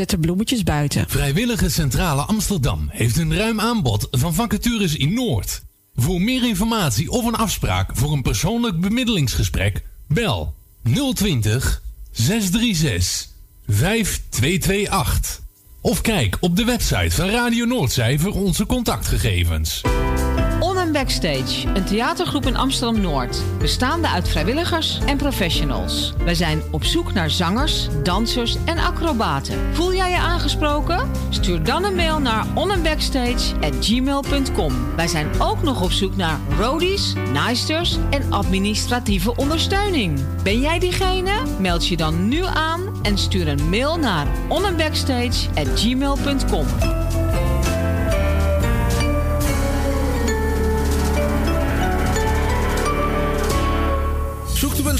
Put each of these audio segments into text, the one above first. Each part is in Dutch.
Zet bloemetjes buiten. Vrijwillige Centrale Amsterdam heeft een ruim aanbod van vacatures in Noord. Voor meer informatie of een afspraak voor een persoonlijk bemiddelingsgesprek, bel 020 636 5228. Of kijk op de website van Radio Noordzij voor onze contactgegevens. Backstage, een theatergroep in Amsterdam-Noord. Bestaande uit vrijwilligers en professionals. Wij zijn op zoek naar zangers, dansers en acrobaten. Voel jij je aangesproken? Stuur dan een mail naar onandbackstage.gmail.com. Wij zijn ook nog op zoek naar roadies, naaisters en administratieve ondersteuning. Ben jij diegene? Meld je dan nu aan en stuur een mail naar onandbackstage.gmail.com.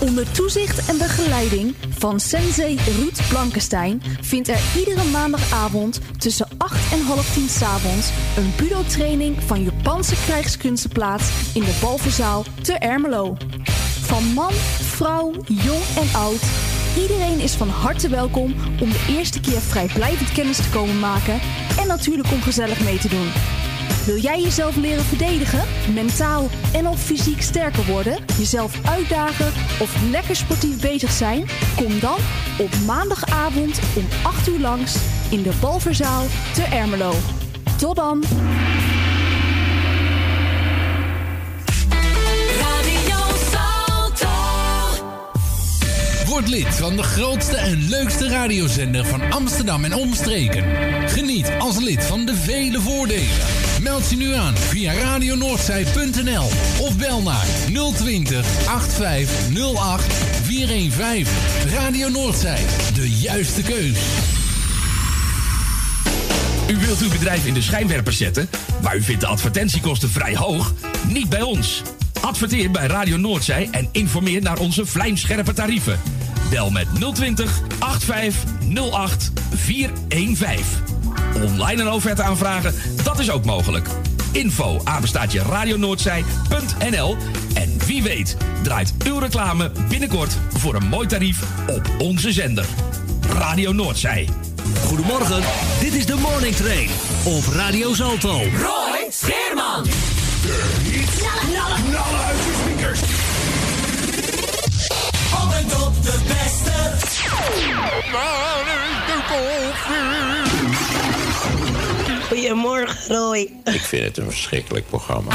Onder toezicht en begeleiding van sensei Ruud Blankenstein vindt er iedere maandagavond tussen 8 en half 10 s'avonds een budo-training van Japanse krijgskunsten plaats in de Balverzaal te Ermelo. Van man, vrouw, jong en oud, iedereen is van harte welkom om de eerste keer vrijblijvend kennis te komen maken en natuurlijk om gezellig mee te doen. Wil jij jezelf leren verdedigen, mentaal en of fysiek sterker worden, jezelf uitdagen of lekker sportief bezig zijn? Kom dan op maandagavond om 8 uur langs in de Balverzaal te Ermelo. Tot dan! Word lid van de grootste en leukste radiozender van Amsterdam en omstreken. Geniet als lid van de vele voordelen. Meld je nu aan via radionoordzij.nl of bel naar 020 8508 415. Radio Noordzij, de juiste keus. U wilt uw bedrijf in de schijnwerpers zetten, maar u vindt de advertentiekosten vrij hoog? Niet bij ons. Adverteer bij Radio Noordzij en informeer naar onze vlijmscherpe tarieven. Bel met 020 8508 415. Online een offerte aanvragen, dat is ook mogelijk. Info apenstaatje radionoordzij.nl En wie weet draait uw reclame binnenkort voor een mooi tarief op onze zender. Radio Noordzij. Goedemorgen, dit is de Morning Train op Radio Zalto. Roy Scheerman. Knallen, knallen uit je speakers. Op en top de beste. Goedemorgen, Roy. Ik vind het een verschrikkelijk programma.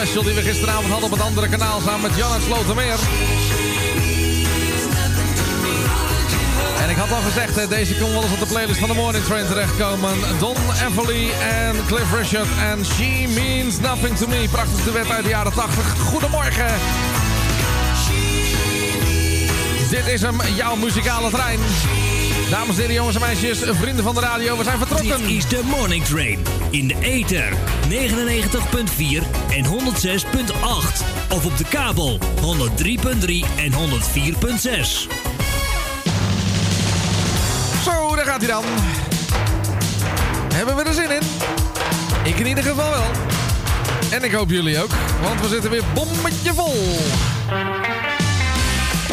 Special... die we gisteravond hadden op het andere kanaal samen met Jan en Slotermeer. En ik had al gezegd, deze kon wel eens op de playlist van de Morning Train terechtkomen. Don Everly en Cliff Richard en She Means Nothing To Me. Prachtig duet uit de jaren 80. Goedemorgen. Dit is hem, jouw muzikale trein. Dames en heren, jongens en meisjes, vrienden van de radio, we zijn vertrokken. Dit is de Morning Train. In de ether 99.4 en 106.8. Of op de kabel 103.3 en 104.6. Zo, daar gaat hij dan. Hebben we er zin in? Ik in ieder geval wel. En ik hoop jullie ook, want we zitten weer bommetje vol.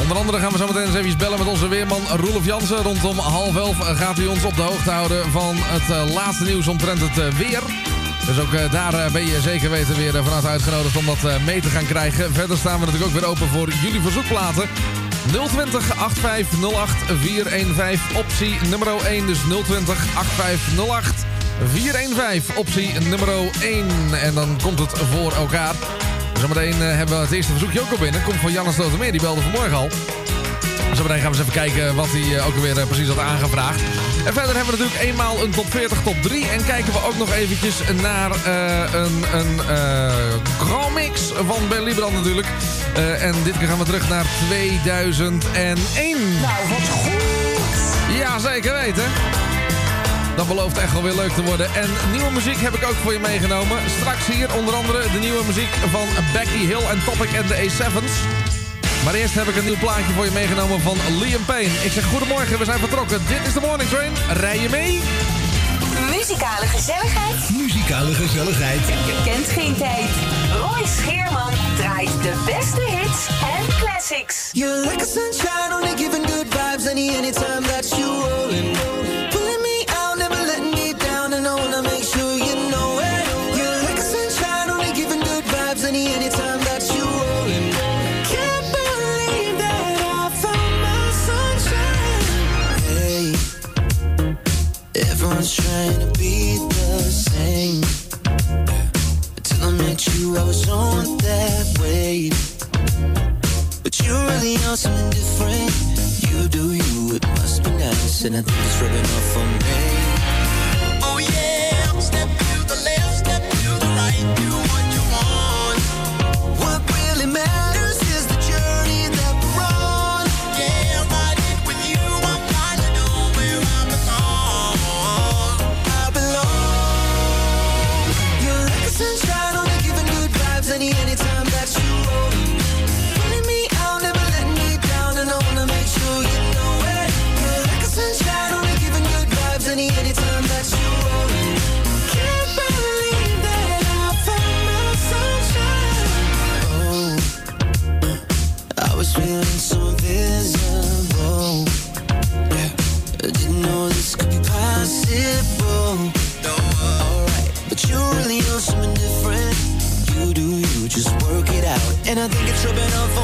Onder andere gaan we zo meteen eens even bellen met onze weerman Roelof Jansen. Rondom half elf gaat hij ons op de hoogte houden van het eh, laatste nieuws omtrent het eh, weer. Dus ook eh, daar eh, ben je zeker weten weer eh, vanuit uitgenodigd om dat mee te gaan krijgen. Verder staan we natuurlijk ook weer open voor jullie verzoekplaten. 020 8508 415 optie nummer 1. Dus 020 8508 415 optie nummer 1. En dan komt het voor elkaar. Zometeen hebben we het eerste verzoekje ook al binnen. Komt van Janne Slotermeer, die belde vanmorgen al. Zometeen gaan we eens even kijken wat hij ook alweer precies had aangevraagd. En verder hebben we natuurlijk eenmaal een top 40, top 3. En kijken we ook nog eventjes naar eh, een, een eh, Grand Mix van Ben Liebrand natuurlijk. Eh, en dit keer gaan we terug naar 2001. Nou, wat goed! Ja, zeker weten. Dat belooft echt wel weer leuk te worden. En nieuwe muziek heb ik ook voor je meegenomen. Straks hier onder andere de nieuwe muziek van Becky Hill en Topic en de A7's. Maar eerst heb ik een nieuw plaatje voor je meegenomen van Liam Payne. Ik zeg goedemorgen, we zijn vertrokken. Dit is de Morning Train. Rij je mee? Muzikale gezelligheid. Muzikale gezelligheid. Je kent geen tijd. Roy Scheerman draait de beste hits en classics. You're like a sunshine, only giving good vibes any anytime that you rollin'. You, I was on that wave. But you really different. You do you, it must be nice, and I think it's rubbing off on me. tripping on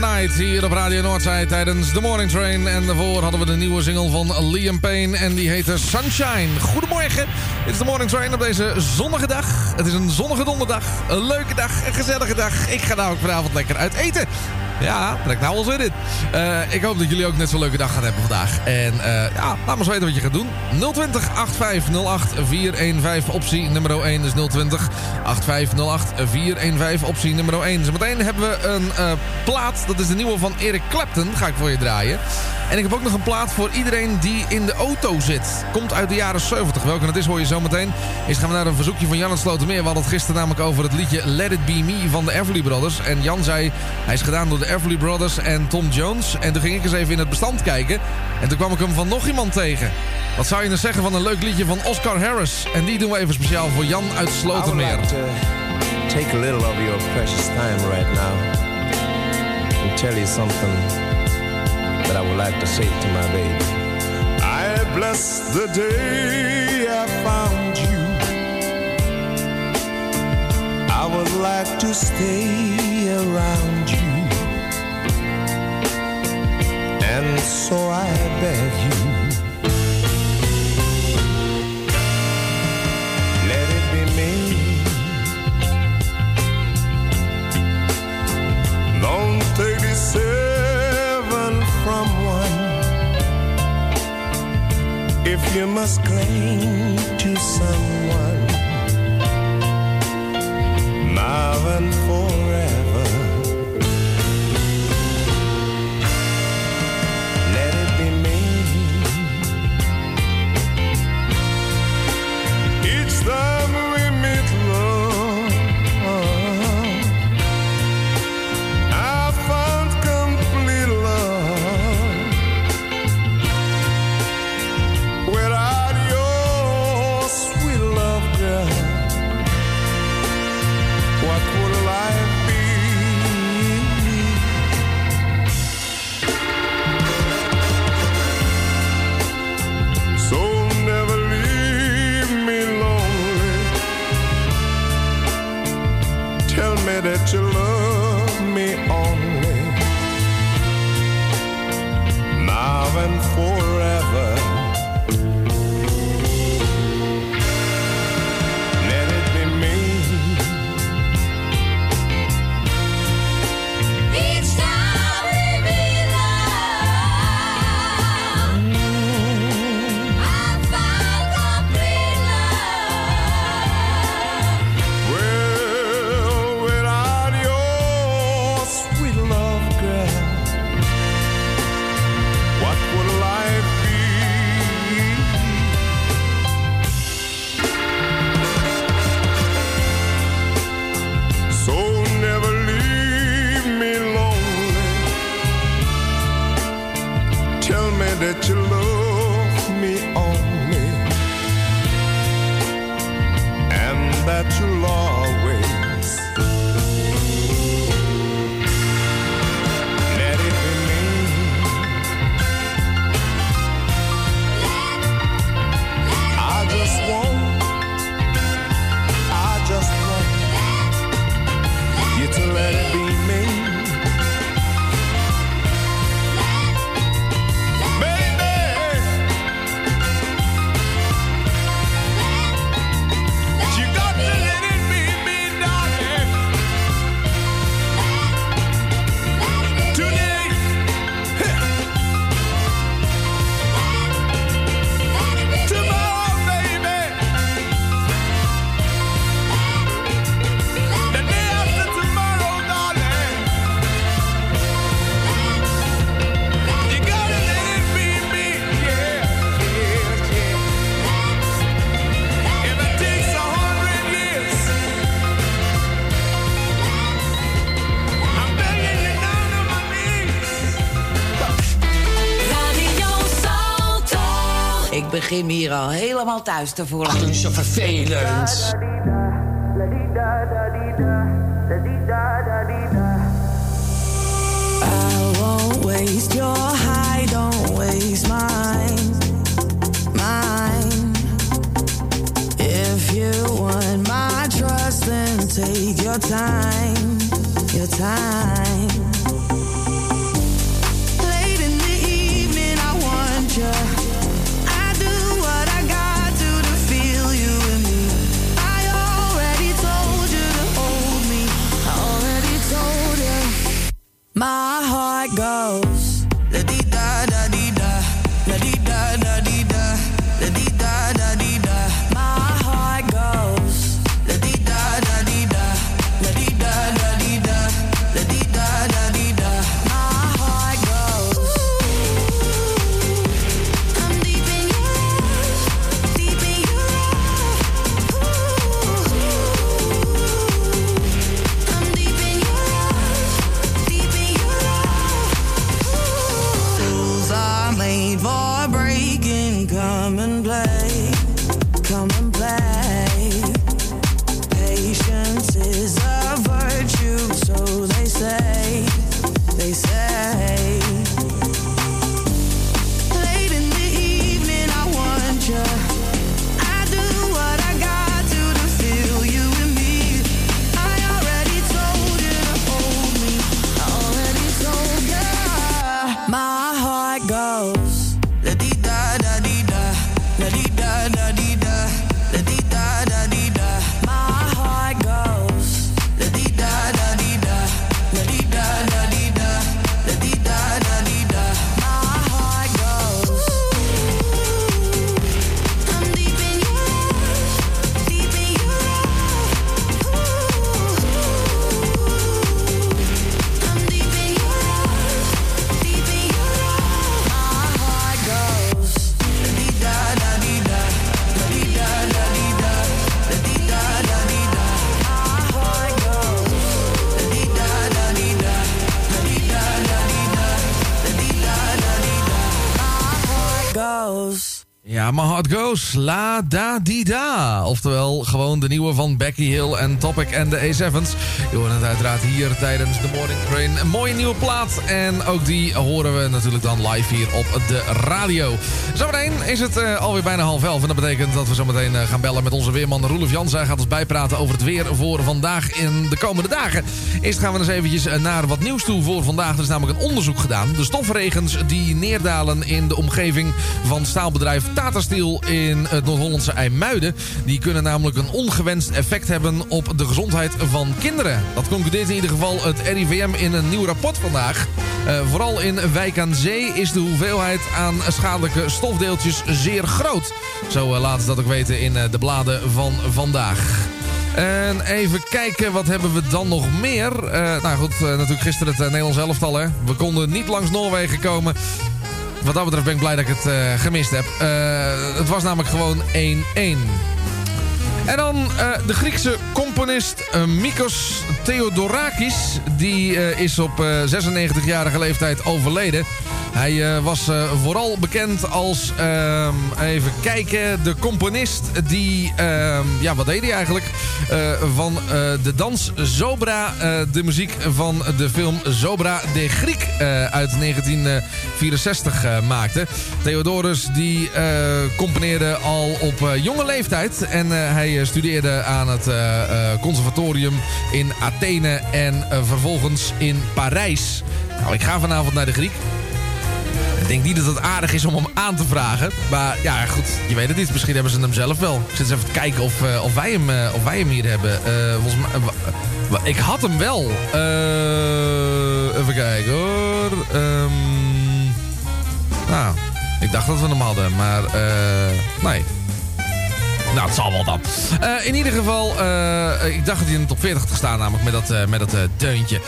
the Night hier op Radio Noordzij tijdens The Morning Train. En daarvoor hadden we de nieuwe single van Liam Payne en die heette Sunshine. Goedemorgen, dit is The Morning Train op deze zonnige dag. Het is een zonnige donderdag, een leuke dag, een gezellige dag. Ik ga namelijk vanavond lekker uit eten. Ja, trek nou wel zin in. Uh, ik hoop dat jullie ook net zo'n leuke dag gaan hebben vandaag. En uh, ja, laat maar eens weten wat je gaat doen. 020 8508 415 optie nummer 1 is 020 8508 415 optie nummer 1. Zometeen hebben we een uh, plaat. Dat is de nieuwe van Eric Clapton. Ga ik voor je draaien. En ik heb ook nog een plaat voor iedereen die in de auto zit. Komt uit de jaren 70. Welke het is hoor je zometeen. Eerst gaan we naar een verzoekje van Jan het Slotermeer. We hadden het gisteren namelijk over het liedje Let It Be Me van de Everly Brothers. En Jan zei, hij is gedaan door de Everly Brothers en Tom Jones. En toen ging ik eens even in het bestand kijken. En toen kwam ik hem van nog iemand tegen. Wat zou je nou zeggen van een leuk liedje van Oscar Harris? En die doen we even speciaal voor Jan uit Slotermeer. take a little of your precious time right now and tell you something that I would like to say to my baby. I bless the day I found you. I would like to stay around And so I beg you. Let it be me. Don't take the seven from one. If you must cling to someone now and forever, hier al helemaal thuis te voelen. Ach, is zo vervelend. I won't waste your high, don't waste mine, mine. If you want my trust, then take your time, your time. Goes, La Da Di Da. Oftewel, gewoon de nieuwe van Becky Hill en Topic en de A7's. Je hoort het uiteraard hier tijdens de Morning Train. Een mooie nieuwe plaat. En ook die horen we natuurlijk dan live hier op de radio. Zometeen is het eh, alweer bijna half elf. En dat betekent dat we zometeen eh, gaan bellen met onze weerman Roelof Jansen. Hij gaat ons bijpraten over het weer voor vandaag in de komende dagen. Eerst gaan we eens eventjes eh, naar wat nieuws toe voor vandaag. Er is namelijk een onderzoek gedaan. De stofregens die neerdalen in de omgeving van staalbedrijf Tata Steel in het Noord-Hollandse IJmuiden. Die kunnen namelijk een ongewenst effect hebben op de gezondheid van kinderen. Dat concludeert in ieder geval het RIVM in een nieuw rapport vandaag. Eh, vooral in Wijk aan Zee is de hoeveelheid aan schadelijke stofdeeltjes zeer groot. Zo eh, laten ze dat ook weten in eh, de bladen van vandaag. En even kijken, wat hebben we dan nog meer? Eh, nou goed, natuurlijk gisteren het eh, Nederlands elftal. Hè. We konden niet langs Noorwegen komen. Wat dat betreft ben ik blij dat ik het eh, gemist heb. Eh, het was namelijk gewoon 1-1. En dan eh, de Griekse componist eh, Mikos Theodorakis. Die eh, is op eh, 96-jarige leeftijd overleden. Hij eh, was eh, vooral bekend als, ehm, even kijken, de componist die, ehm, ja wat deed hij eigenlijk? Eh, van eh, de dans Zobra, eh, de muziek van de film Zobra de Griek eh, uit 1964 eh, maakte. Theodorus die eh, componeerde al op eh, jonge leeftijd en eh, hij eh, studeerde aan het eh, eh, conservatorium in Athene en eh, vervolgens in Parijs. Nou, ik ga vanavond naar de Griek. Ik denk niet dat het aardig is om hem aan te vragen. Maar ja, goed, je weet het niet. Misschien hebben ze hem zelf wel. Ik zit eens even te kijken of, eh, of, wij, hem, eh, wij hem hier hebben. Eh, volgens ik had hem wel. Eh, even kijken hoor. Nou, ik dacht dat we hem hadden. Maar eh, nee. Nou, het zal wel dan. Eh, in ieder geval, eh, ik dacht dat hij in de top 40 had gestaan, namelijk met dat, eh, met dat deuntje.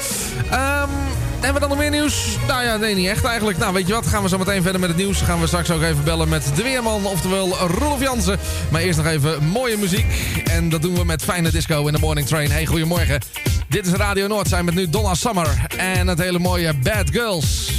Ehm, hebben we dan nog meer nieuws? Nou ja, nee, niet echt eigenlijk. Nou, weet je wat? Gaan we zo meteen verder met het nieuws. Gaan we straks ook even bellen met de weerman, oftewel Rolf Jansen. Maar eerst nog even mooie muziek. En dat doen we met fijne disco in de morning train. Hey, goedemorgen. Dit is Radio Noord. Zijn met nu Donna Summer en het hele mooie Bad Girls.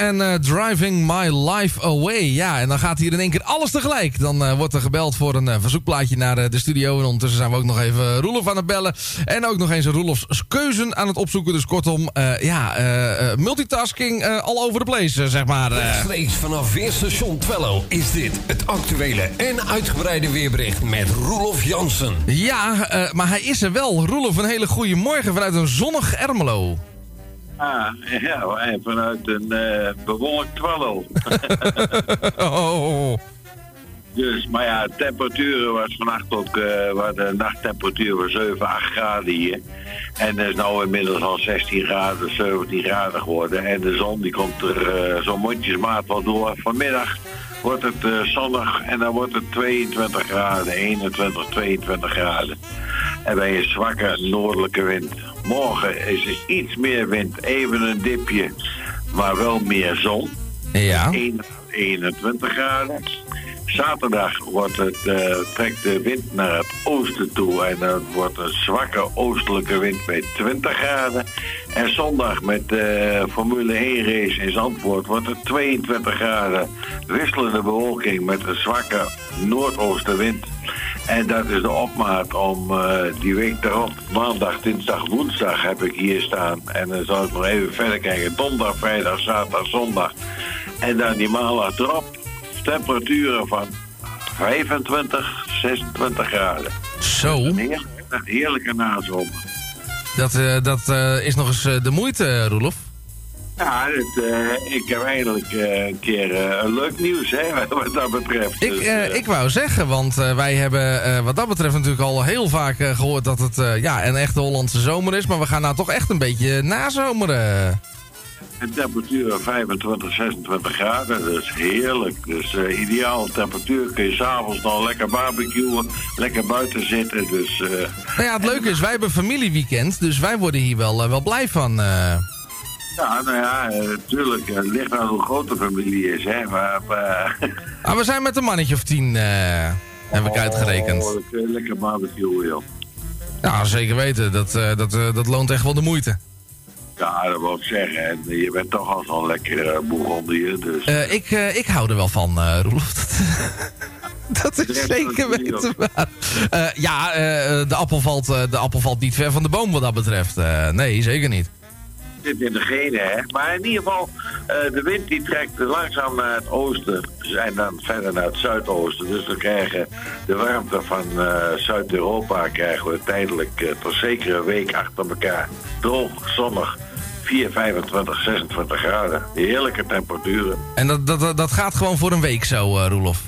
En eh, Driving My Life Away. Ja, en dan gaat hier in één keer alles tegelijk. Dan eh, wordt er gebeld voor een eh, verzoekplaatje naar de studio. En ondertussen zijn we ook nog even Roelof aan het bellen. En ook nog eens Roelofs keuzen aan het opzoeken. Dus kortom, ja, multitasking all over the place, zeg maar. Rechtstreeks vanaf Weerstation Twello is dit het actuele en uitgebreide weerbericht met Roelof Jansen. Ja, maar hij is er wel. Roelof, een hele goede morgen vanuit een zonnig Ermelo. Ah, ja, en vanuit een eh bewolkt oh. Dus, maar ja, de temperatuur was vannacht ook, eh waar de nachttemperatuur was 7, 8 graden hier. En het is nou inmiddels al 16 graden, 17 graden geworden. En de zon die komt er eh, zo mondjesmaat wel door. Vanmiddag wordt het eh, zonnig en dan wordt het 22 graden, 21, 22 graden. En bij een zwakke noordelijke wind. Morgen is er iets meer wind, even een dipje, maar wel meer zon. Ja. 21 graden. Zaterdag wordt het, eh, trekt de wind naar het oosten toe en het wordt een zwakke oostelijke wind bij 20 graden. En zondag met de Formule 1 race in Zandvoort wordt het 22 graden. Wisselende bewolking met een zwakke noordoostenwind. En dat is de opmaat om eh, die week daarop, maandag, dinsdag, woensdag heb ik hier staan. En dan zal ik nog even verder kijken. Donderdag, vrijdag, zaterdag, zondag. En dan die maandag erop. Temperaturen van 25, 26 graden. Zo. Een heerlijke, een heerlijke nazomer. Dat, eh, dat eh, is nog eens eh, de moeite, Roelof. Ja, het, ik heb eigenlijk eh, een keer een leuk nieuws, hè, wat dat betreft. Ik, Dus, ik wou zeggen, want wij hebben wat dat betreft natuurlijk al heel vaak eh, gehoord dat het ja, een echte Hollandse zomer is. Maar we gaan nou toch echt een beetje nazomeren. Een temperatuur van 25, 26 graden, dat is heerlijk. Dus eh ideaal temperatuur kun je s'avonds nog lekker barbecuen, lekker buiten zitten. Dus eh, Nou ja, het leuke is, wij hebben familieweekend, dus wij worden hier wel, eh, wel blij van. ja, nou ja, natuurlijk, het ligt aan hoe groot de familie is, hè. Maar, Ah, we zijn met een mannetje of tien, heb ik uitgerekend. Oh, lekker- barbecuen, joh. Ja, zeker weten. Dat, dat, dat loont echt wel de moeite. Ja, dat wil ik zeggen. En je bent toch al zo'n lekkere uh, Bourgondier, dus... Eh, ik, eh, ik hou er wel van, eh Roelof. Dat, is zeker weten waar. Ja, de, appel valt, de appel valt niet ver van de boom wat dat betreft. Nee, zeker niet. zit in de genen, hè. Maar in ieder geval, de wind die trekt langzaam naar het oosten en dan verder naar het zuidoosten. Dus we krijgen de warmte van Zuid-Europa krijgen we tijdelijk uh, tot zeker een week achter elkaar. Droog, zonnig, 4, 25, 26 graden. Heerlijke temperaturen. En dat, dat, dat gaat gewoon voor een week zo, uh, Roelof?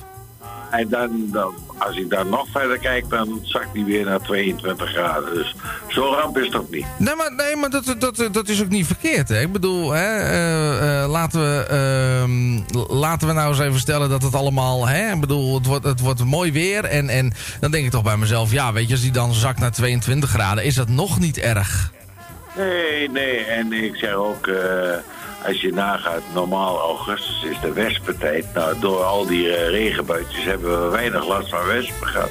En dan, dan, als ik daar nog verder kijk, dan zakt hij weer naar 22 graden. Dus zo ramp is het ook niet. Nee, maar, nee, maar dat, dat, dat is ook niet verkeerd. Hè? Ik bedoel, hè, uh, uh, laten, we, uh, laten we nou eens even stellen dat het allemaal... Hè, ik bedoel, het wordt, het wordt mooi weer. En, en dan denk ik toch bij mezelf... Ja, weet je, als die dan zakt naar 22 graden... is dat nog niet erg. Nee, nee. En ik zeg ook... Uh, als je nagaat, normaal augustus is de wespentijd. Nou, door al die uh, regenbuitjes hebben we weinig last van wespen gehad.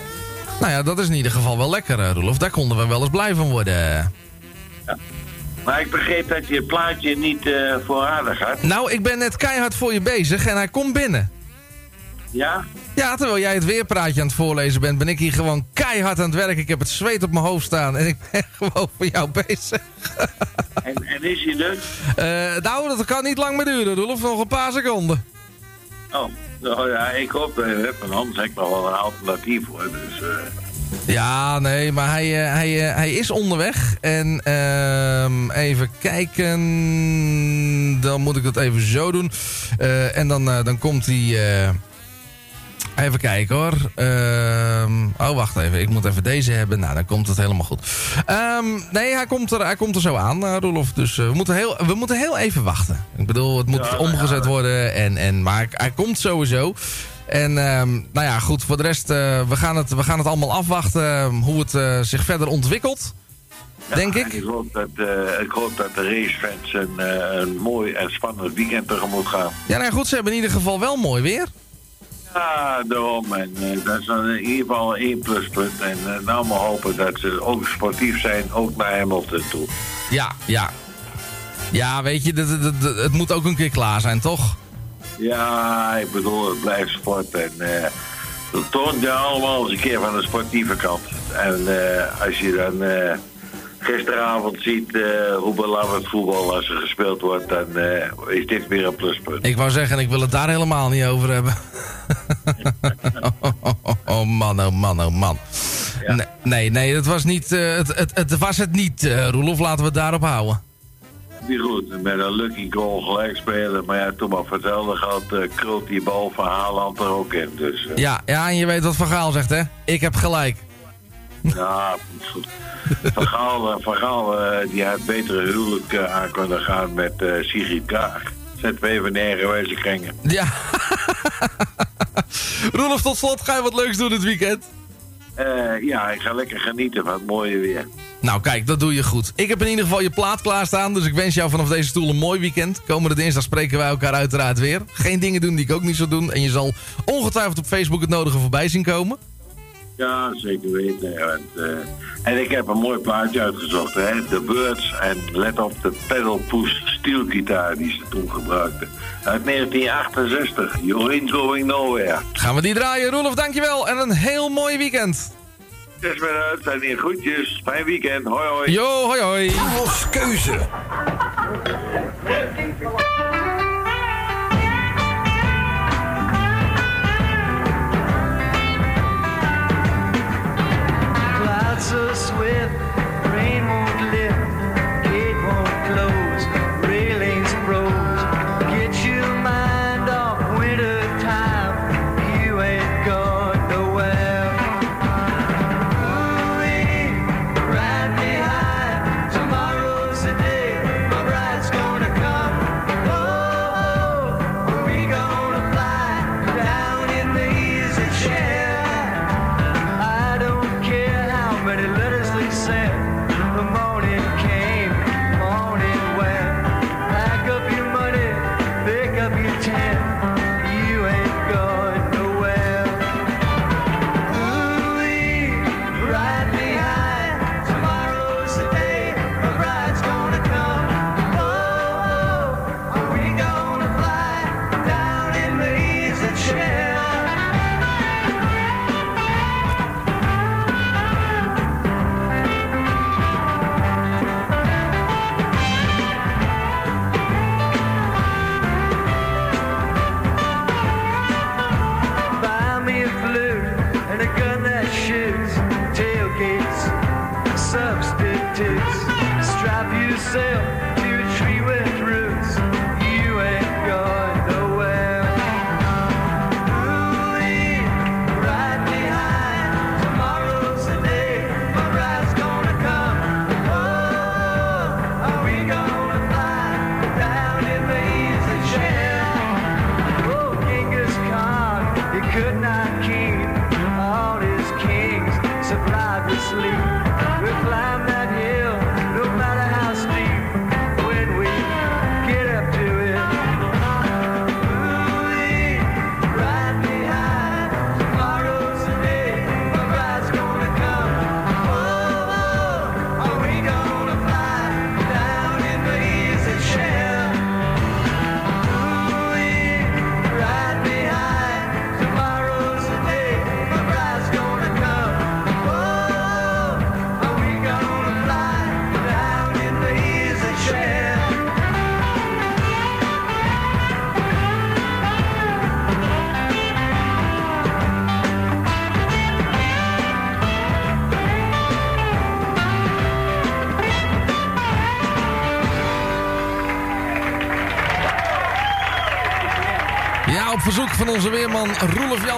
Nou ja, dat is in ieder geval wel lekker, uh, Roelof. Daar konden we wel eens blij van worden. Ja. Maar ik begreep dat je het plaatje niet uh, voorradig had. Nou, ik ben net keihard voor je bezig en hij komt binnen. Ja? Ja, terwijl jij het weerpraatje aan het voorlezen bent, ben ik hier gewoon keihard aan het werk. Ik heb het zweet op mijn hoofd staan en ik ben gewoon voor jou bezig. en, en, is hij er? Uh, nou, dat kan niet lang meer duren, Rolf. Nog een paar seconden. Oh, nou ja, ik hoop dat je hebt. En anders heb ik nog wel een alternatief voor. Dus, uh... Ja, nee, maar hij, uh, hij, hij is onderweg. En uh, even kijken. Dan moet ik dat even zo doen. Uh, en dan, dan komt hij... Even kijken hoor. Um, oh, wacht even. Ik moet even deze hebben. Nou, dan komt het helemaal goed. Um, nee, hij komt, er, hij komt er zo aan, uh, Roelof. Dus uh, we, moeten heel, we moeten heel even wachten. Ik bedoel, het moet ja, omgezet ja. worden. En, en, maar hij komt sowieso. En um, nou ja, goed. Voor de rest, uh, we, gaan het, we gaan het allemaal afwachten. hoe het zich verder ontwikkelt. Ja, denk ik. Ik hoop dat, uh, ik hoop dat de racefans een, uh, een mooi en spannend weekend tegemoet gaan. Ja, nou goed, ze hebben in ieder geval wel mooi weer. Ja, daarom. En uh, dat is dan in ieder geval één pluspunt. En uh, nou maar hopen dat ze ook sportief zijn, ook naar Hamilton toe. Ja, ja. Ja, weet je, dat- dat- dat- het moet ook een keer klaar zijn, toch? Ja, ik bedoel, het blijft sport. En eh dat toont je allemaal eens een keer van de sportieve kant. En eh, als je dan eh, gisteravond ziet eh, hoe belangrijk voetbal als er gespeeld wordt, dan eh, is dit weer een pluspunt. Ik wou zeggen, ik wil het daar helemaal niet over hebben. oh man, oh man, oh man. Nee, nee, nee, het was, niet, eh, het, het, het was het niet, Roelof. Laten we het daarop houden. Niet goed, met een lucky goal gelijk spelen. Maar ja, toen maar vertelde gaat, uh, krult die bal van Haaland er ook in. Dus Ja, ja, en je weet wat Van Gaal zegt, hè? Ik heb gelijk. ja, goed. Van Gaal, eh, Van Gaal eh, die had betere huwelijk eh, aan kunnen gaan met Sigrid Kaag. ZW van Negenwijze kringen. Ja. Roelof, tot slot, ga je wat leuks doen dit weekend? Ja, ik ga lekker genieten van het mooie weer. Nou, kijk, dat doe je goed. Ik heb in ieder geval je plaat klaarstaan, dus ik wens jou vanaf deze stoel een mooi weekend. Komende dinsdag spreken wij elkaar uiteraard weer. Geen dingen doen die ik ook niet zou doen. En je zal ongetwijfeld op Facebook het nodige voorbij zien komen. Ja, zeker weten. En, eh, en ik heb een mooi plaatje uitgezocht, hè. The Birds. En let op de pedalpush steelgitaar die ze toen gebruikten. Uit 1968. You ain't going nowhere. Gaan we die draaien. Roelof, dankjewel. En een heel mooi weekend. Dus weer uit. En hier groetjes. Fijn weekend. Hoi hoi. Yo, hoi hoi. Roelofs keuze. Thank you.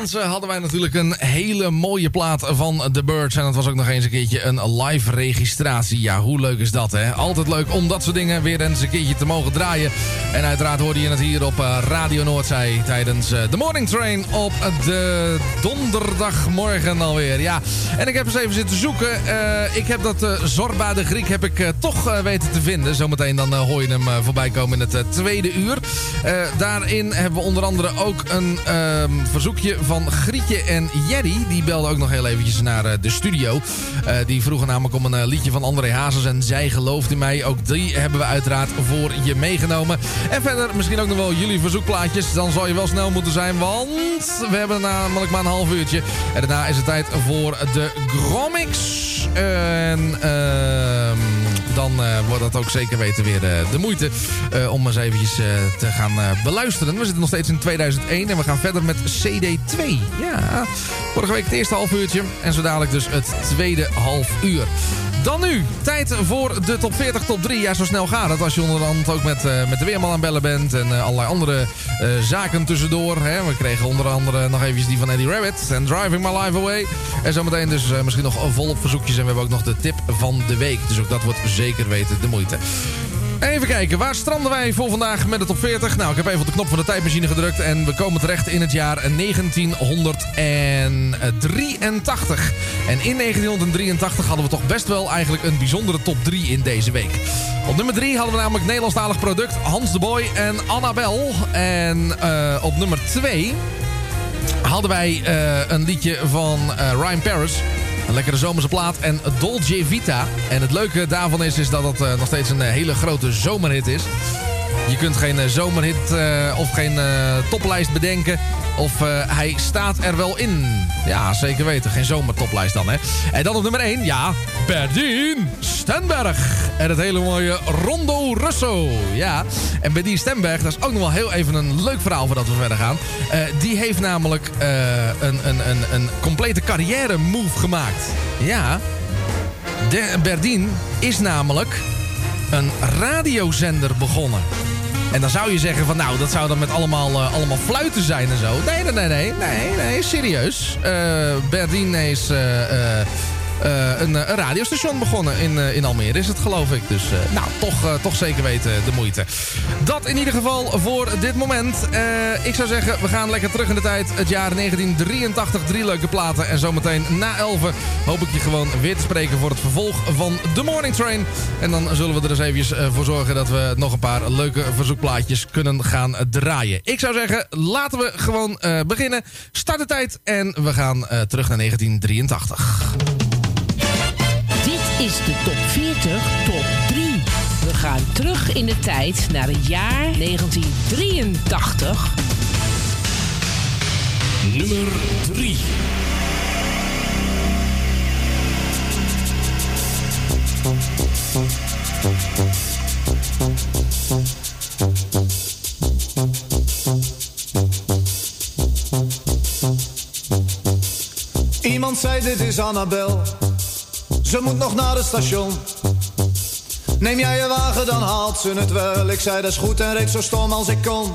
Jansen hadden wij natuurlijk een hele mooie plaat van The Birds. En dat was ook nog eens een keertje een live registratie. Ja, hoe leuk is dat, hè? Altijd leuk om dat soort dingen weer eens een keertje te mogen draaien. En uiteraard hoorde je het hier op eh, Radio Noordzee tijdens eh, de Morning Train op de donderdagmorgen alweer. Ja, en ik heb eens even zitten zoeken. Eh, ik heb dat Zorba de Griek heb ik toch weten te vinden. Zometeen dan hoor je hem voorbij komen in het tweede uur. Daarin hebben we onder andere andere ook een ehm, verzoekje van Grietje en Jerry. Die belden ook nog heel eventjes naar eh, de studio. Eh, die vroegen namelijk om een eh, liedje van André Hazes en Zij gelooft in mij. Ook die hebben we uiteraard voor je meegenomen. En verder misschien ook nog wel jullie verzoekplaatjes. Dan zal je wel snel moeten zijn, want we hebben namelijk maar een half uurtje. En daarna is het tijd voor de Gromix. En ehm, dan eh, wordt dat ook zeker weten weer eh, de moeite eh, om eens eventjes te gaan beluisteren. We zitten nog steeds in 2001 en we gaan verder met CD2. Ja, vorige week het eerste half uurtje en zo dadelijk dus het tweede half uur. Dan nu, tijd voor de top 40, top 3. Ja, zo snel gaat het als je onderhand ook met, eh, met de Weerman aan bellen bent. En eh, allerlei andere eh, zaken tussendoor. Hè. We kregen onder andere nog eventjes die van Eddie Rabbit. En Driving My Life Away. En zometeen dus misschien nog volop verzoekjes. En we hebben ook nog de tip van de week. Dus ook dat wordt zeker weten de moeite. Even kijken, waar stranden wij voor vandaag met de top 40? Nou, ik heb even op de knop van de tijdmachine gedrukt en we komen terecht in het jaar 1983. En in 1983 hadden we toch best wel eigenlijk een bijzondere top 3 in deze week. Op nummer 3 hadden we namelijk Nederlandstalig product Hans de Boy en Annabel. En eh, op nummer 2 hadden wij eh, een liedje van eh, Ryan Paris. Een lekkere zomerse plaat en Dolce Vita. En het leuke daarvan is, is dat het eh, nog steeds een eh, hele grote zomerhit is. Je kunt geen eh, zomerhit eh, of geen eh, toplijst bedenken. Of hij staat er wel in. Ja, zeker weten. Geen zomertoplijst dan, hè. En dan op nummer 1, ja, Berdien Stenberg. En het hele mooie Rondo Russo. Ja, en Berdien Stenberg, dat is ook nog wel heel even een leuk verhaal voordat we verder gaan. Die heeft namelijk een, een, een, een complete carrière move gemaakt. Ja, de Berdien is namelijk een radiozender begonnen. En dan zou je zeggen van nou, dat zou dan met allemaal, eh, allemaal fluiten zijn en zo. Nee, nee, nee, nee, nee, nee serieus. Eh Berdien is eh, een, eh, een radiostation begonnen in, eh, in Almere is het geloof ik. Dus eh, nou, toch, eh, toch zeker weten de moeite. Dat in ieder geval voor dit moment. Eh, ik zou zeggen, we gaan lekker terug in de tijd. Het jaar 1983, drie leuke platen. En zometeen na 11 hoop ik je gewoon weer te spreken voor het vervolg van The Morning Train. En dan zullen we er eens eh, voor zorgen dat we nog een paar leuke verzoekplaatjes kunnen gaan draaien. Ik zou zeggen, laten we gewoon eh, beginnen. Start de tijd en we gaan eh, terug naar 1983. Is de top 40, top 3. We gaan terug in de tijd naar het jaar 1983. Nummer 3. Iemand zei dit is Annabel. Ze moet nog naar het station. Neem jij je wagen, dan haalt ze het wel. Ik zei dat is goed en reed zo stom als ik kon.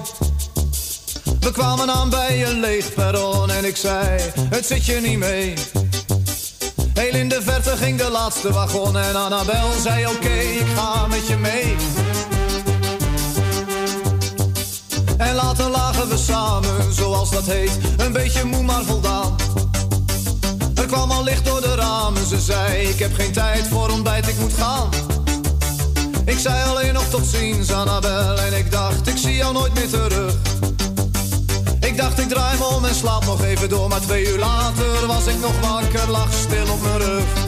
We kwamen aan bij een leeg perron en ik zei, het zit je niet mee. Heel in de verte ging de laatste wagon en Annabel zei oké, ik ga met je mee. En later lagen we samen, zoals dat heet, een beetje moe maar voldaan. Kwam al licht door de ramen, ze zei ik heb geen tijd voor ontbijt, ik moet gaan. Ik zei alleen nog tot ziens Annabel en ik dacht ik zie jou nooit meer terug. Ik dacht ik draai me om en slaap nog even door, maar twee uur later was ik nog wakker, lag stil op mijn rug.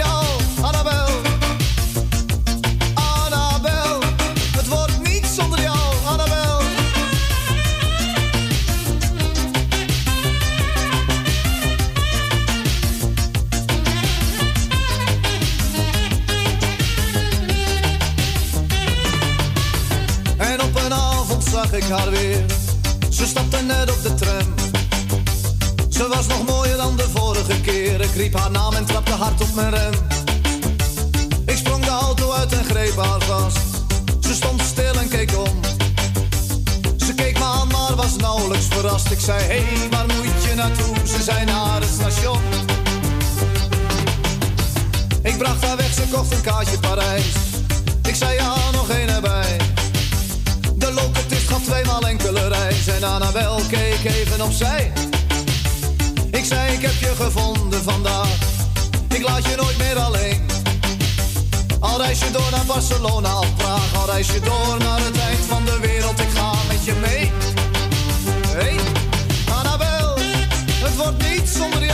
weer. Ze stapte net op de tram. Ze was nog mooier dan de vorige keer. Ik riep haar naam en trapte hard op mijn rem. Ik sprong de auto uit en greep haar vast. Ze stond stil en keek om. Ze keek me aan, maar was nauwelijks verrast. Ik zei, hé, hey, waar moet je naartoe? Ze zei naar het station. Ik bracht haar weg, ze kocht een kaartje Parijs. Ik zei, ja, nog één erbij. De locatist gaf tweemaal enkele reis. En Annabel keek even opzij. Ik zei, ik heb je gevonden vandaag. Ik laat je nooit meer alleen. Al reis je door naar Barcelona of Praag. Al reis je door naar het eind van de wereld. Ik ga met je mee. Hey, Annabel, het wordt niet zonder jou,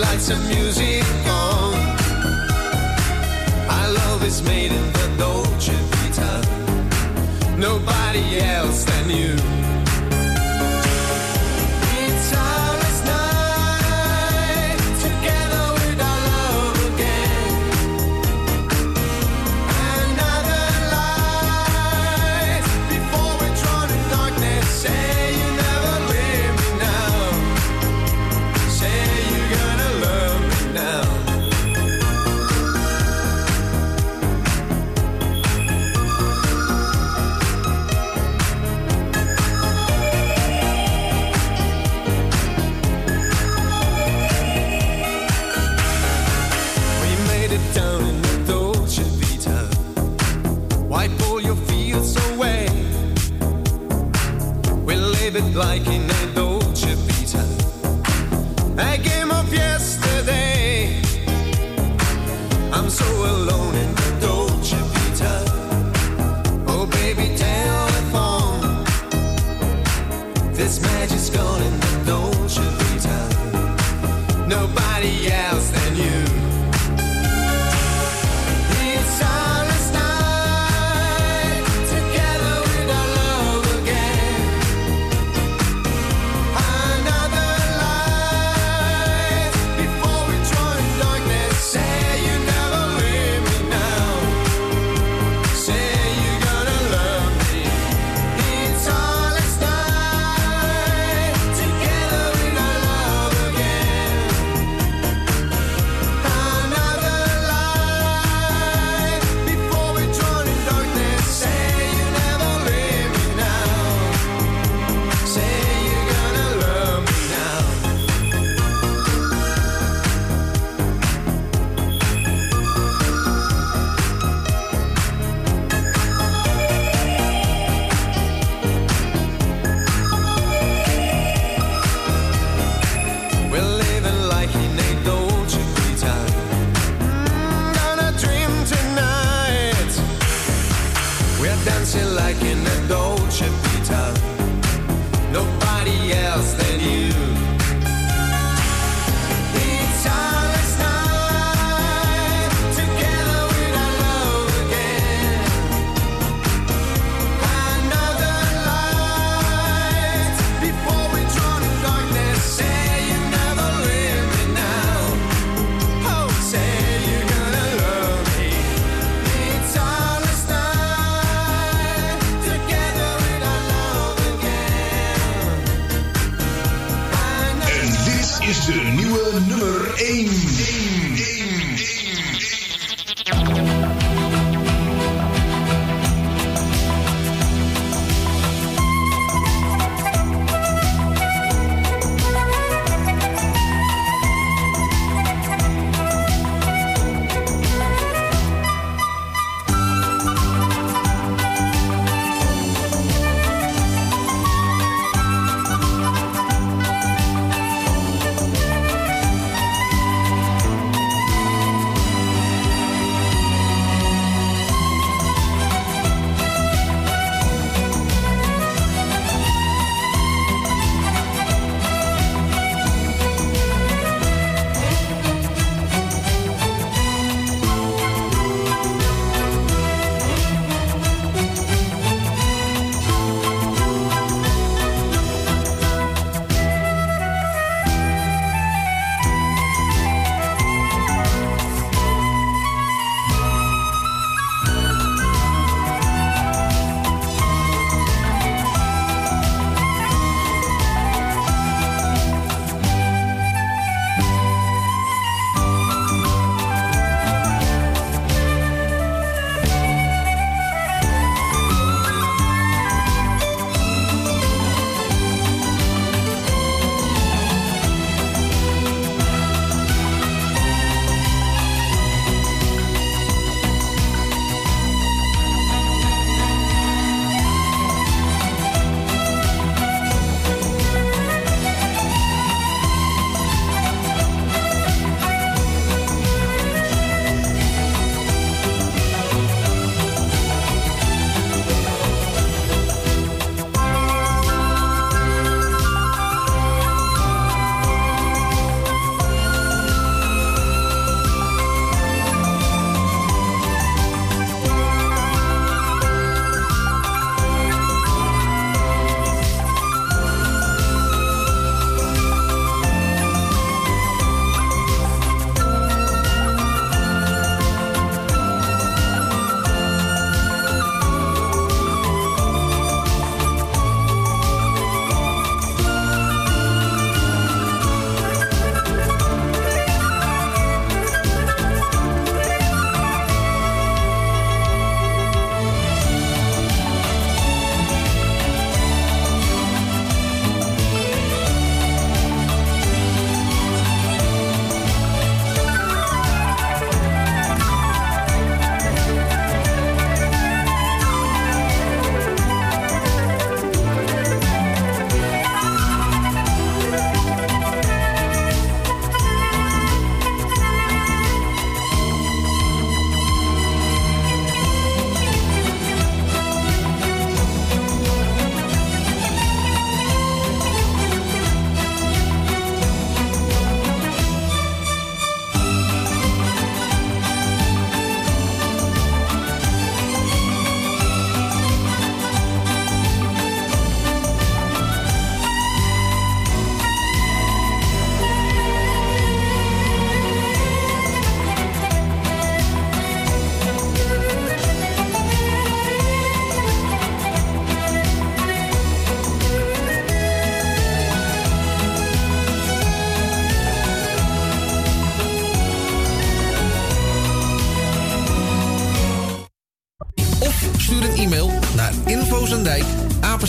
lights and music on. Our love is made in the Dolce Vita. Nobody else than you. Like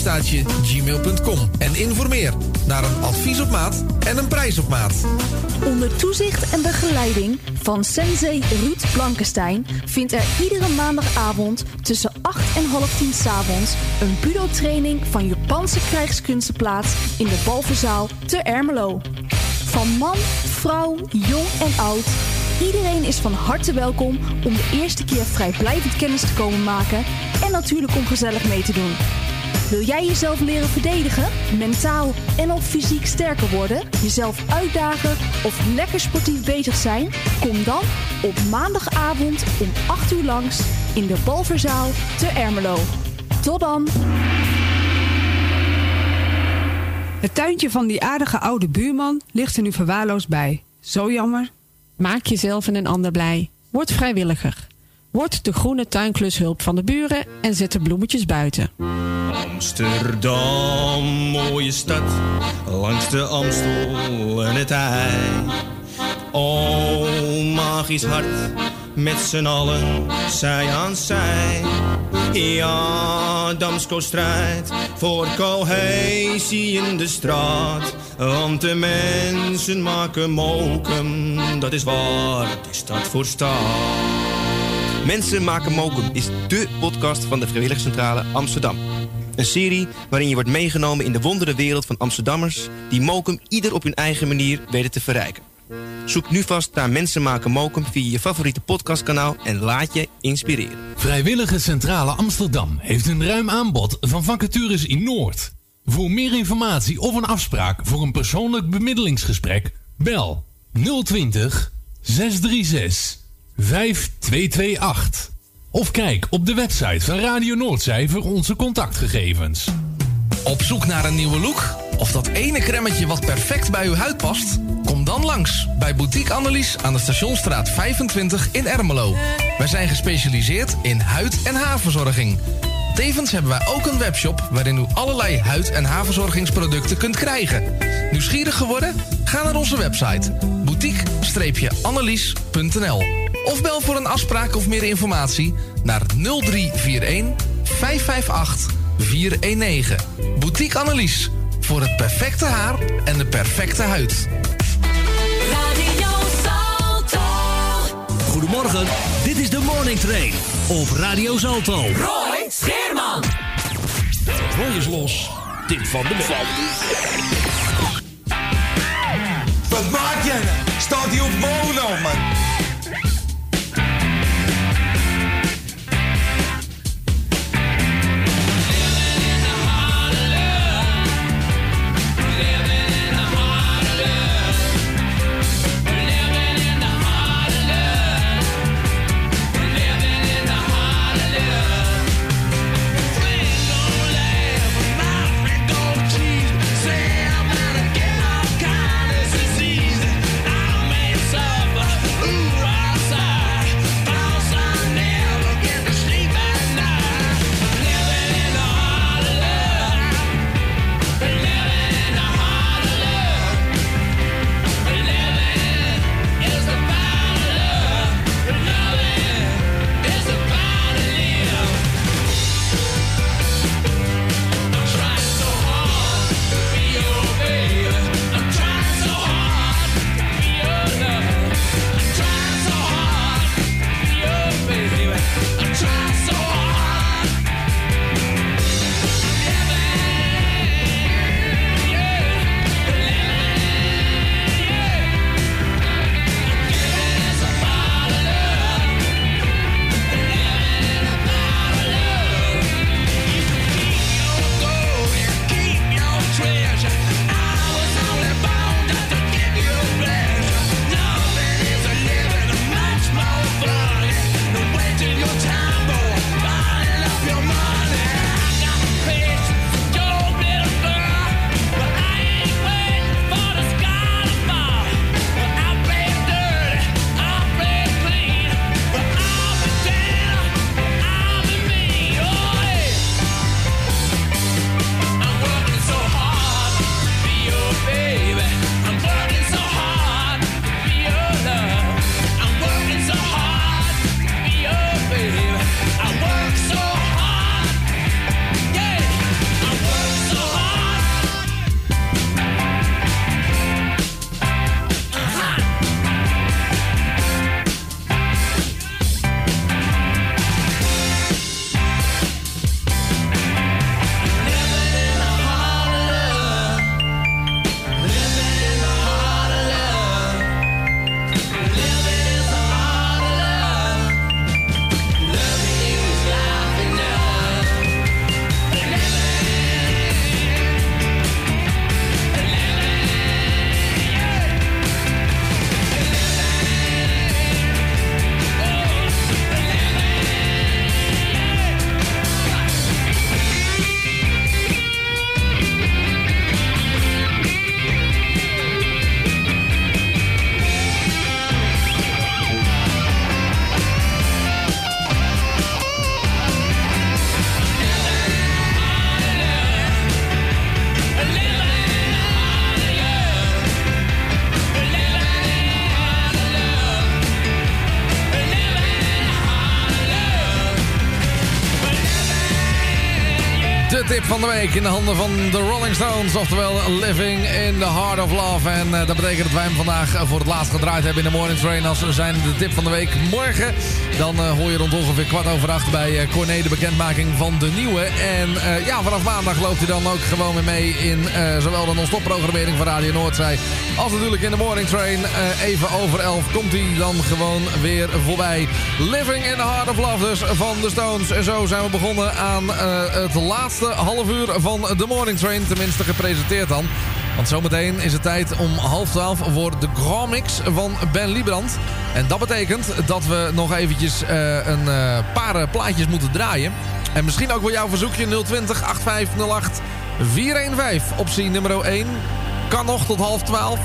gmail.com en informeer naar een advies op maat en een prijs op maat. Onder toezicht en begeleiding van sensei Ruud Blankenstein vindt er iedere maandagavond tussen 8 en half 10 s'avonds een budo-training van Japanse krijgskunsten plaats in de Balverzaal te Ermelo. Van man, vrouw, jong en oud, iedereen is van harte welkom om de eerste keer vrijblijvend kennis te komen maken en natuurlijk om gezellig mee te doen. Wil jij jezelf leren verdedigen, mentaal en of fysiek sterker worden, jezelf uitdagen of lekker sportief bezig zijn? Kom dan op maandagavond om 8 uur langs in de Balverzaal te Ermelo. Tot dan! Het tuintje van die aardige oude buurman ligt er nu verwaarloosd bij. Zo jammer. Maak jezelf en een ander blij. Word vrijwilliger. Word de groene tuinklushulp van de buren en zet de bloemetjes buiten. Amsterdam, mooie stad, langs de Amstel en het IJ. O, magisch hart, met z'n allen, zij aan zij. Ja, Damsko strijdt voor cohesie in de straat. Want de mensen maken mokum, dat is waar de stad voor staat. Mensen maken mokum is dé podcast van de Vrijwilligcentrale Amsterdam. Een serie waarin je wordt meegenomen in de wondere wereld van Amsterdammers... die mokum ieder op hun eigen manier weten te verrijken. Zoek nu vast naar Mensen maken mokum via je favoriete podcastkanaal... en laat je inspireren. Vrijwillige Centrale Amsterdam heeft een ruim aanbod van vacatures in Noord. Voor meer informatie of een afspraak voor een persoonlijk bemiddelingsgesprek, bel 020 636 5228. Of kijk op de website van Radio Noordzij onze contactgegevens. Op zoek naar een nieuwe look? Of dat ene cremmetje wat perfect bij uw huid past? Kom dan langs bij Boutique Annelies aan de Stationstraat 25 in Ermelo. Wij zijn gespecialiseerd in huid- en haarverzorging. Tevens hebben wij ook een webshop waarin u allerlei huid- en haarverzorgingsproducten kunt krijgen. Nieuwsgierig geworden? Ga naar onze website boutique-annelies.nl of bel voor een afspraak of meer informatie naar 0341 558 419. Boutique Annelies. Voor het perfecte haar en de perfecte huid. Radio Salto. Goedemorgen, dit is de Morning Train op Radio Salto. Roy Scheerman. Roy is los. Tip van de week. Wat maak jij nou? Staat hij op mono, man? De week in de handen van de Rolling Stones. Oftewel Living in the Heart of Love. En eh, dat betekent dat wij hem vandaag eh, voor het laatst gedraaid hebben in de Morning Train. Als we zijn de tip van de week morgen. Dan eh, hoor je rond ongeveer kwart over acht bij eh, Corné de bekendmaking van de nieuwe. En ja, vanaf maandag loopt hij dan ook gewoon weer mee in zowel de non-stop programmering van Radio Noordzij. Als natuurlijk in de Morning Train. Even over elf komt hij dan gewoon weer voorbij. Living in the Heart of Love dus van de Stones. En zo zijn we begonnen aan het laatste half van de Morning Train. Tenminste gepresenteerd dan. Want zometeen is het tijd om half twaalf voor de Grand van Ben Liebrand. En dat betekent dat we nog eventjes eh, een eh, paar eh, plaatjes moeten draaien. En misschien ook wel jouw verzoekje 020 8508 415. Optie nummer 1. Kan nog tot half twaalf.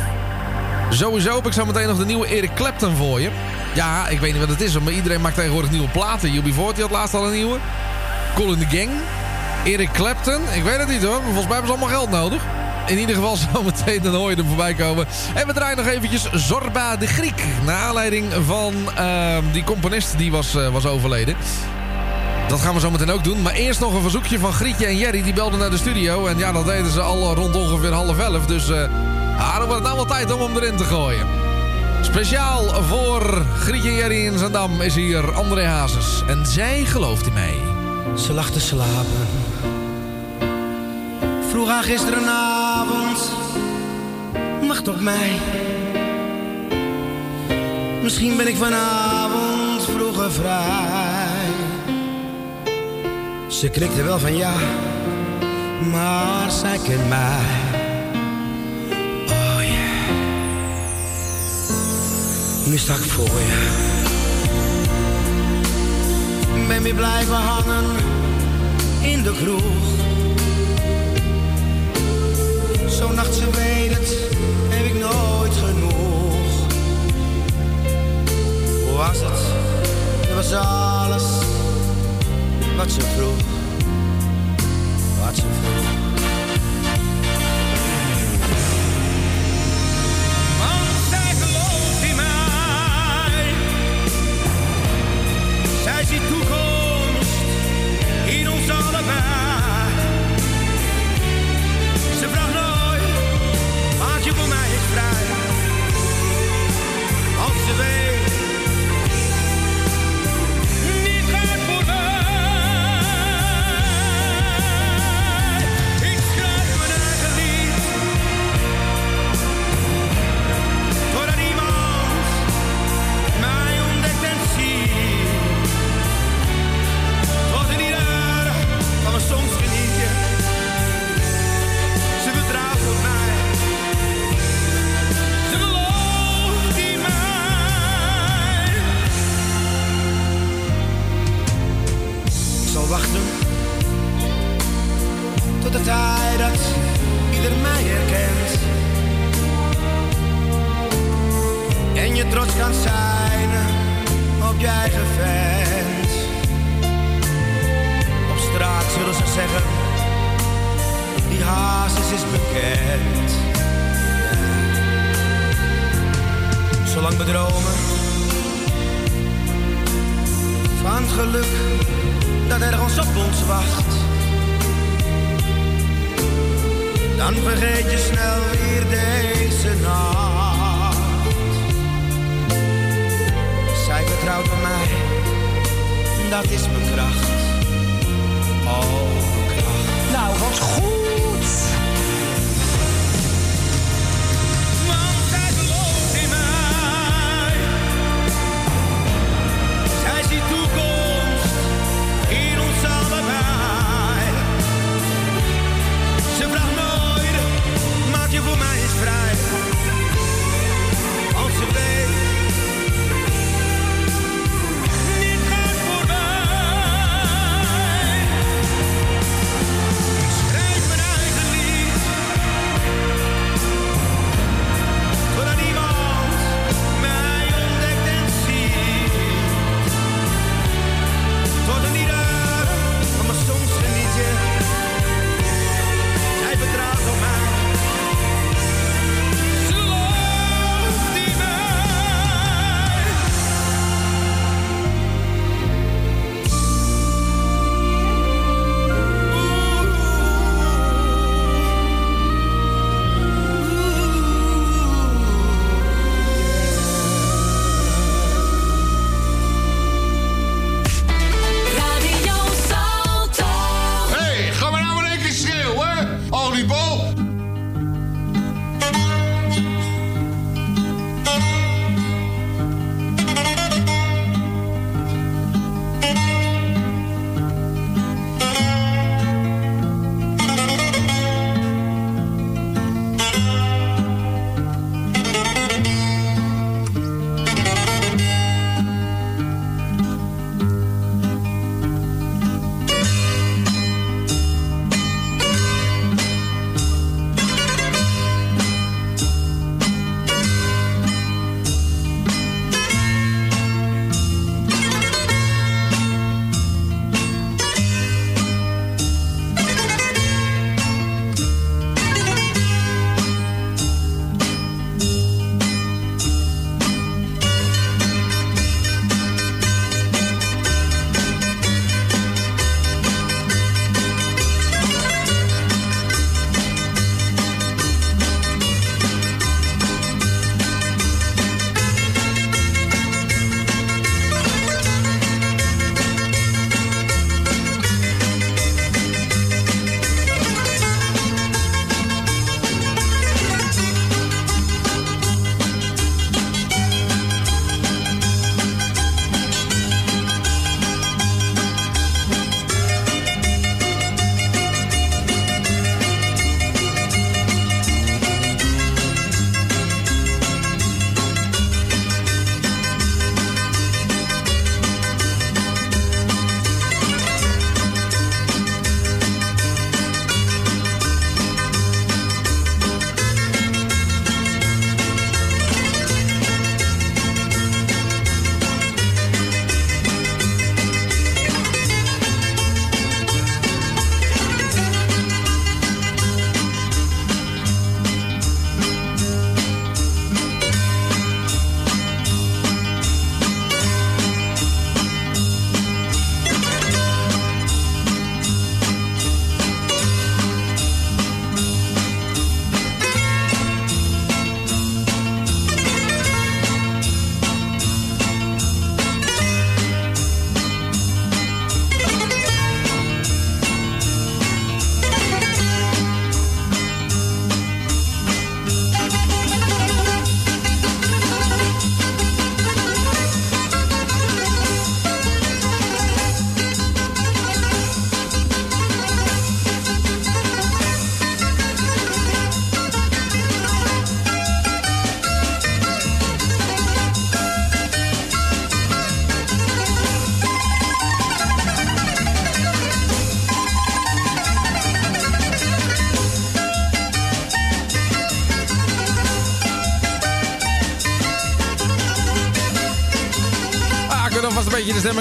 Sowieso heb ik zo meteen nog de nieuwe Eric Clapton voor je. Ja, ik weet niet wat het is, maar iedereen maakt tegenwoordig nieuwe platen. UB40 had laatst al een nieuwe. Cool in the Gang. Eric Clapton, ik weet het niet hoor. Maar volgens mij hebben ze allemaal geld nodig. In ieder geval zometeen, dan hoor je hem voorbij komen. En we draaien nog eventjes Zorba de Griek. Naar aanleiding van ehm, die componist die was, eh, was overleden. Dat gaan we zo meteen ook doen. Maar eerst nog een verzoekje van Grietje en Jerry. Die belden naar de studio. En ja, dat deden ze al rond ongeveer half elf. Dus eh ah, dan wordt het nou tijd om hem erin te gooien. Speciaal voor Grietje en Jerry in Zandam is hier André Hazes. En zij gelooft in mij. Ze lag te slapen. Vroeg haar gisterenavond. Wacht op mij. Misschien ben ik vanavond vroeger vrij. Ze knikte wel van ja. Maar zij kent mij. Oh yeah. Nu sta ik voor je. Ben weer blijven hangen in de kroeg. Zo'n nacht, ze weet het, heb ik nooit genoeg. Hoe was het? Het was alles wat ze vroeg.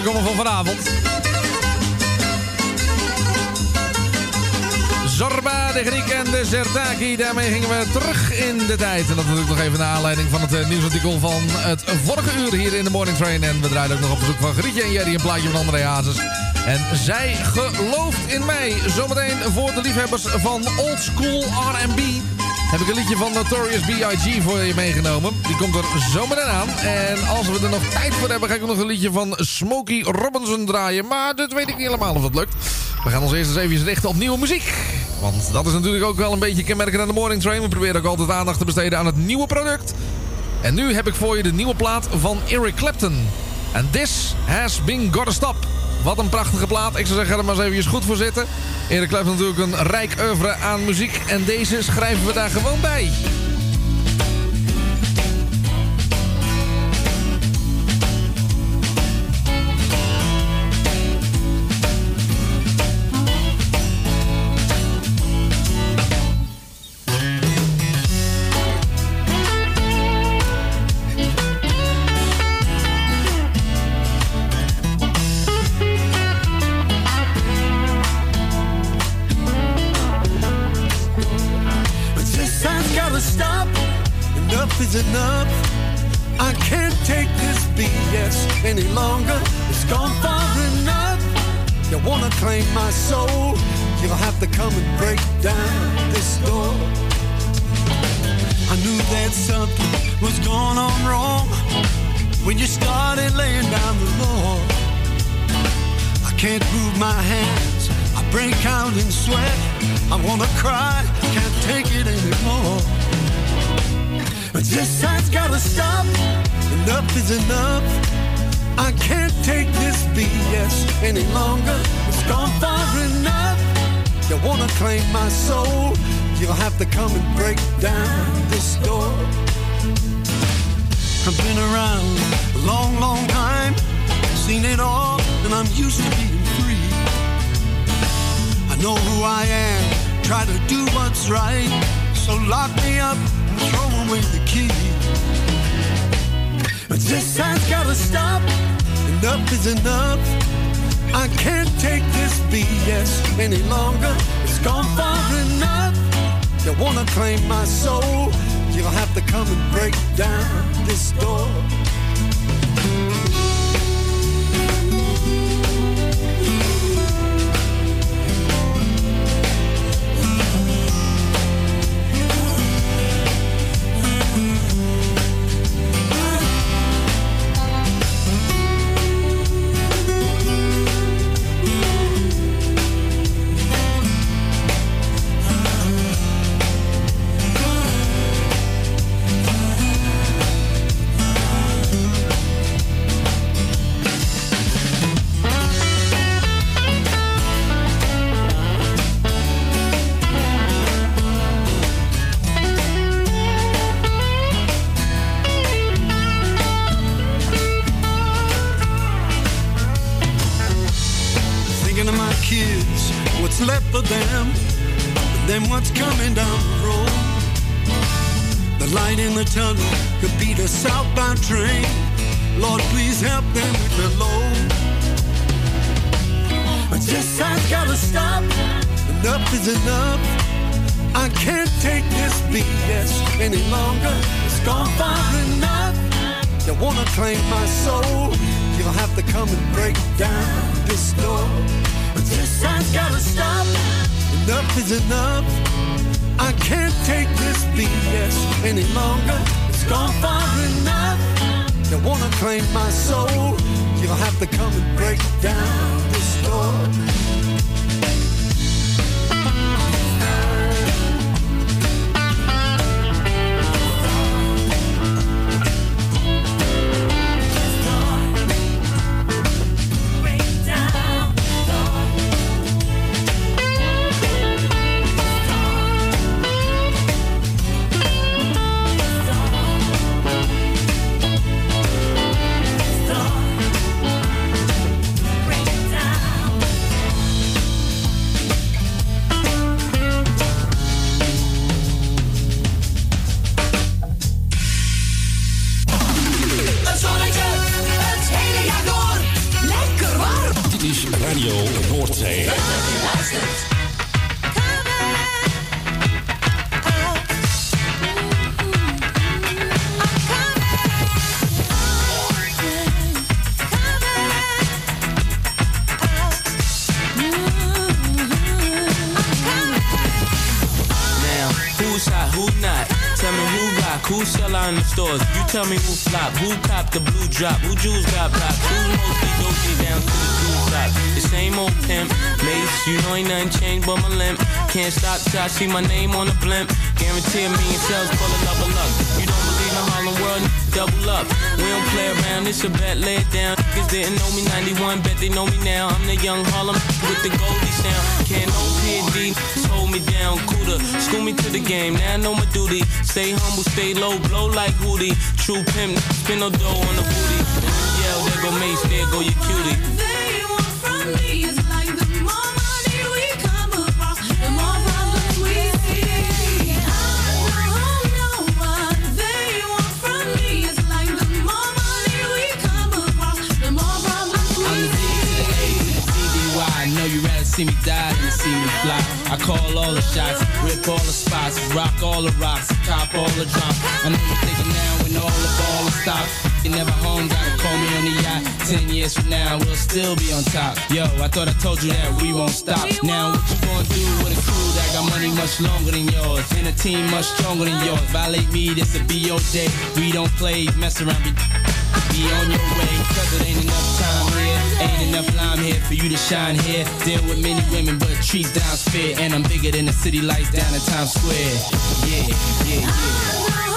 Komen van vanavond. Zorba, de Griek en de Zertaki. Daarmee gingen we terug in de tijd. En dat natuurlijk nog even naar aanleiding van het eh, nieuwsartikel van het vorige uur hier in de Morning Train. En we draaien ook nog op bezoek van Grietje en Jerry een plaatje van André Hazes. En zij gelooft in mij. Zometeen voor de liefhebbers van old school R&B heb ik een liedje van Notorious B.I.G. voor je meegenomen. Die komt er zometeen aan. En als we er nog tijd voor hebben, ga ik nog een liedje van Smokey Robinson draaien. Maar dat weet ik niet helemaal of dat lukt. We gaan ons eerst eens even richten op nieuwe muziek. Want dat is natuurlijk ook wel een beetje kenmerkend aan de Morning Train. We proberen ook altijd aandacht te besteden aan het nieuwe product. En nu heb ik voor je de nieuwe plaat van Eric Clapton. And this has been gotta stop. Wat een prachtige plaat. Ik zou zeggen, ga er maar eens even goed voor zitten. Erik Clapton natuurlijk een rijk oeuvre aan muziek. En deze schrijven we daar gewoon bij. I see my name on the blimp. Guarantee a million sales full of love and luck. You don't believe in Harlem World? Double up. We don't play around. It's a bet. Lay it down. Niggas didn't know me 91. Bet they know me now. I'm the young Harlem with the Goldie sound. Can't no PD. Hold me down. Cooler. School me to the game. Now I know my duty. Stay humble. Stay low. Blow like Hootie. True pimp. Spin no dough on the booty. Yell. There go Mace. There go your cutie. Call all the shots, rip all the spots, rock all the rocks, cop all the drops. I know you're thinking now when all the ball stopped. You never home, gotta call me on the yacht. Ten years from now, we'll still be on top. Yo, I thought I told you that we won't stop. Now what you gonna do with a crew that got money much longer than yours? And a team much stronger than yours. Violate me, this'll be your day. We don't play, mess around, be be on your way, cause it ain't enough time here. Ain't enough lime here for you to shine here. Deal with many women, but treat down's fair. And I'm bigger than the city lights down in Times Square. Yeah, yeah, yeah.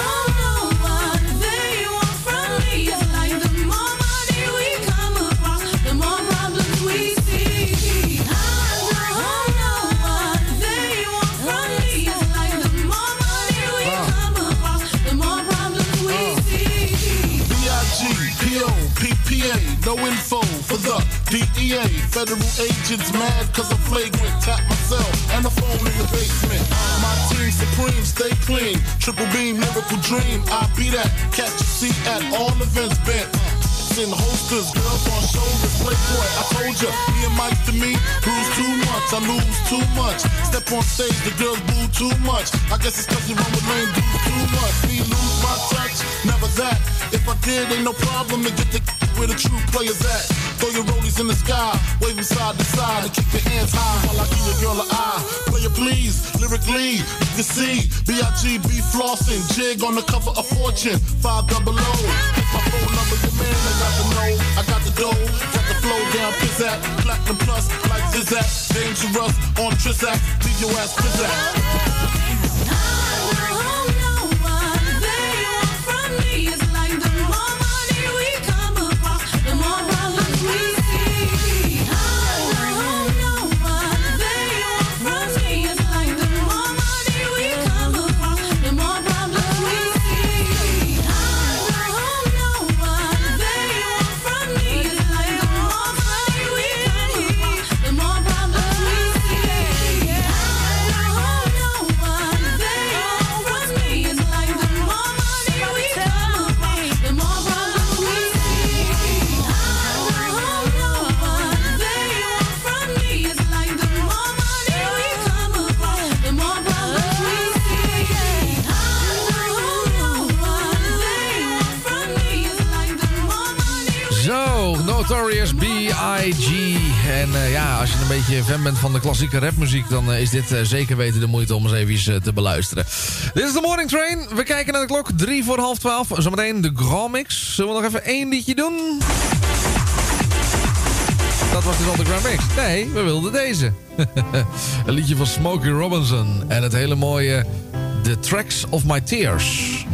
DEA. Federal agents mad cause I'm flagrant. Tap myself and the phone in the basement. My team supreme, stay clean. Triple beam, miracle dream. I be that. Catch a seat at all events bent. In holsters, girls on shoulders, playboy. I told ya, me and Mike to me, lose too much, I lose too much. Step on stage, the girls boo too much. I guess it's cause you run with lame dudes too much. Me lose my touch, never that. If I did, ain't no problem to get the where the true players at. Throw your rollies in the sky, them side to side, and keep your hands high while I give your girl an eye. Player please, lyrically, you can see B.I.G.B. flossing, jig on the cover of Fortune, five double O. My phone number, your man, I got the know, I got the dough, got the flow down, pizzat, platinum plus, like Zizak, dangerous on Trizak, leave your ass pizzat. B.I.G. En eh, ja, als je een beetje fan bent van de klassieke rapmuziek... dan eh, is dit eh, zeker weten de moeite om eens even te beluisteren. Dit is de Morning Train. We kijken naar de klok. Drie voor half twaalf. Zometeen de Grand Mix. Zullen we nog even één liedje doen? Dat was dus al de Grand Mix. Nee, we wilden deze. een liedje van Smokey Robinson. En het hele mooie The Tracks of My Tears.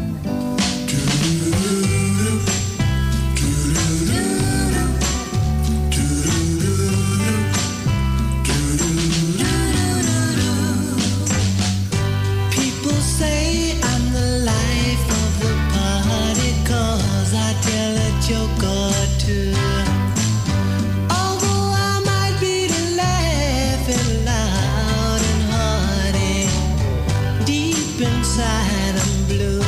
Deep inside I'm blue.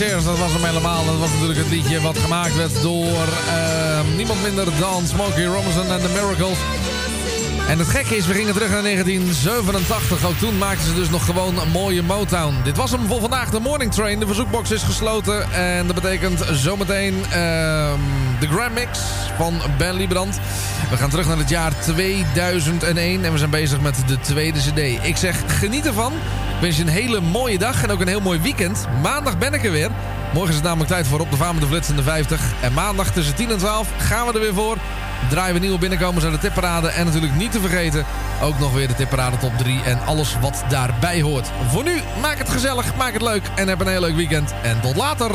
Tears, dat was hem helemaal. Dat was natuurlijk het liedje wat gemaakt werd door eh, niemand minder dan Smokey Robinson en The Miracles. En het gekke is, we gingen terug naar 1987. Ook toen maakten ze dus nog gewoon een mooie Motown. Dit was hem voor vandaag, de Morning Train. De verzoekbox is gesloten. En dat betekent zometeen ehm, de Grand Mix van Ben Liebrand. We gaan terug naar het jaar 2001. En we zijn bezig met de tweede cd. Ik zeg, geniet ervan. Ik wens je een hele mooie dag en ook een heel mooi weekend. Maandag ben ik er weer. Morgen is het namelijk tijd voor Op de Vaan met de Flits in de 50. En maandag tussen 10 en 12 gaan we er weer voor. Draaien we nieuwe binnenkomers uit de tipparade. En natuurlijk niet te vergeten, ook nog weer de tipparade top 3 en alles wat daarbij hoort. Voor nu, maak het gezellig, maak het leuk en heb een heel leuk weekend. En tot later!